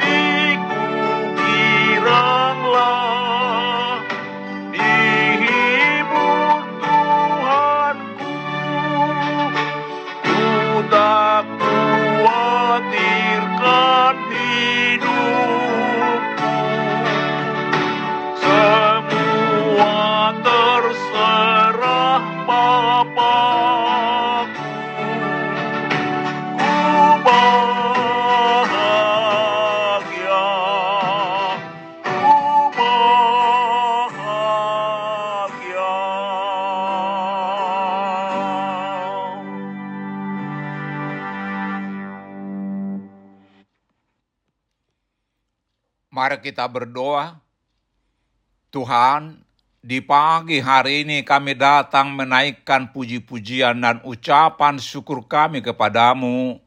be Mari kita berdoa. Tuhan, di pagi hari ini kami datang menaikkan puji-pujian dan ucapan syukur kami kepadamu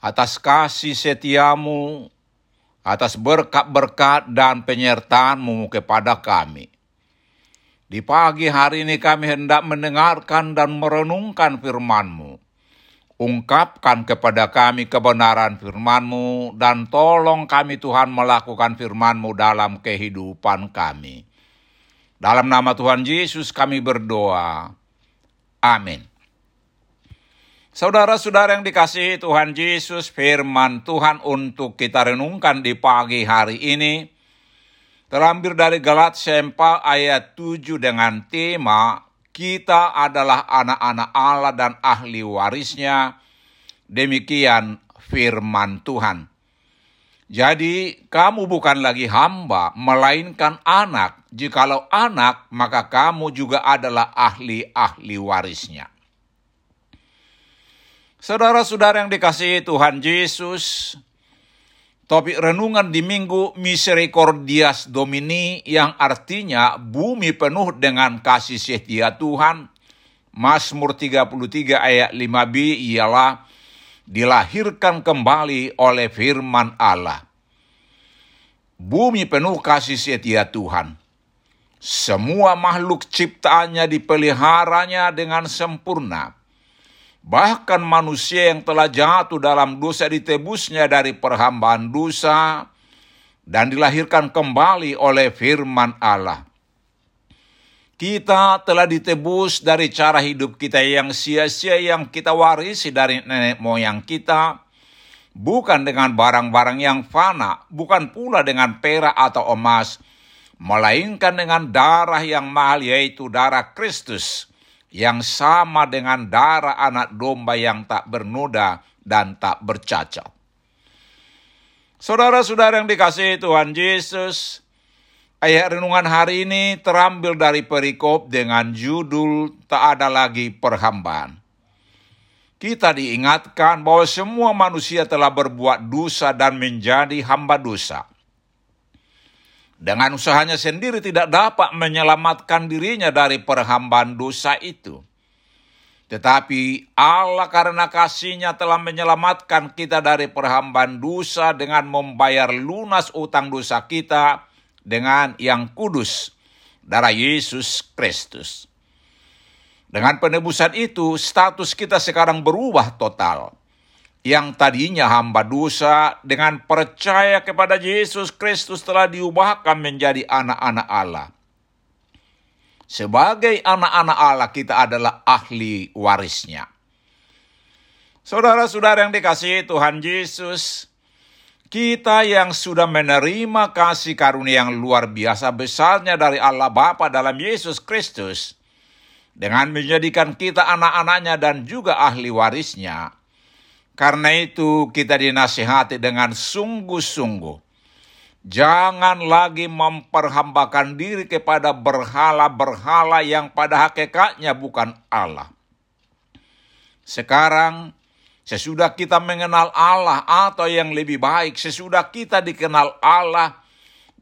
atas kasih setiamu, atas berkat-berkat dan penyertaanmu kepada kami. Di pagi hari ini kami hendak mendengarkan dan merenungkan firman-Mu ungkapkan kepada kami kebenaran firman-Mu, dan tolong kami Tuhan melakukan firman-Mu dalam kehidupan kami. Dalam nama Tuhan Yesus kami berdoa. Amin. Saudara-saudara yang dikasihi Tuhan Yesus, firman Tuhan untuk kita renungkan di pagi hari ini, terambil dari Galatia 4 ayat 7 dengan tema kita adalah anak-anak Allah dan ahli warisnya. Demikian firman Tuhan. Jadi kamu bukan lagi hamba, melainkan anak. Jikalau anak, maka kamu juga adalah ahli-ahli warisnya. Saudara-saudara yang dikasihi Tuhan Yesus, Topik renungan di minggu Misericordias Domini yang artinya bumi penuh dengan kasih setia Tuhan. Mazmur 33 ayat 5b ialah dilahirkan kembali oleh firman Allah. Bumi penuh kasih setia Tuhan. Semua makhluk ciptaannya dipeliharanya dengan sempurna Bahkan manusia yang telah jatuh dalam dosa ditebusnya dari perhambaan dosa dan dilahirkan kembali oleh firman Allah. Kita telah ditebus dari cara hidup kita yang sia-sia yang kita warisi dari nenek moyang kita, bukan dengan barang-barang yang fana, bukan pula dengan perak atau emas, melainkan dengan darah yang mahal yaitu darah Kristus yang sama dengan darah anak domba yang tak bernoda dan tak bercacat. Saudara-saudara yang dikasihi Tuhan Yesus, ayat renungan hari ini terambil dari perikop dengan judul Tak Ada Lagi Perhambaan. Kita diingatkan bahwa semua manusia telah berbuat dosa dan menjadi hamba dosa dengan usahanya sendiri tidak dapat menyelamatkan dirinya dari perhambaan dosa itu. Tetapi Allah karena kasihnya telah menyelamatkan kita dari perhambaan dosa dengan membayar lunas utang dosa kita dengan yang kudus, darah Yesus Kristus. Dengan penebusan itu, status kita sekarang berubah total yang tadinya hamba dosa dengan percaya kepada Yesus Kristus telah diubahkan menjadi anak-anak Allah. Sebagai anak-anak Allah kita adalah ahli warisnya. Saudara-saudara yang dikasihi Tuhan Yesus, kita yang sudah menerima kasih karunia yang luar biasa besarnya dari Allah Bapa dalam Yesus Kristus, dengan menjadikan kita anak-anaknya dan juga ahli warisnya, karena itu kita dinasihati dengan sungguh-sungguh. Jangan lagi memperhambakan diri kepada berhala-berhala yang pada hakikatnya bukan Allah. Sekarang, sesudah kita mengenal Allah atau yang lebih baik, sesudah kita dikenal Allah,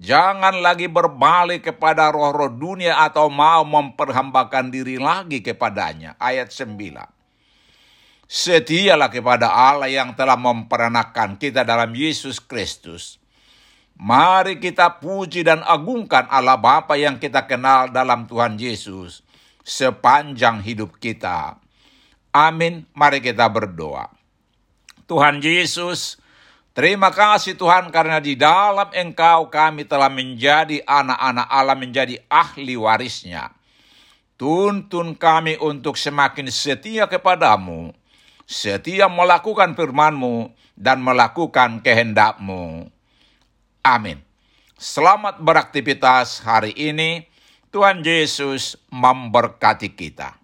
jangan lagi berbalik kepada roh-roh dunia atau mau memperhambakan diri lagi kepadanya. Ayat 9. Setialah kepada Allah yang telah memperanakan kita dalam Yesus Kristus. Mari kita puji dan agungkan Allah Bapa yang kita kenal dalam Tuhan Yesus sepanjang hidup kita. Amin. Mari kita berdoa. Tuhan Yesus, terima kasih Tuhan karena di dalam Engkau kami telah menjadi anak-anak Allah, menjadi ahli warisnya. Tuntun kami untuk semakin setia kepadamu setia melakukan firman-Mu dan melakukan kehendak-Mu. Amin. Selamat beraktivitas hari ini. Tuhan Yesus memberkati kita.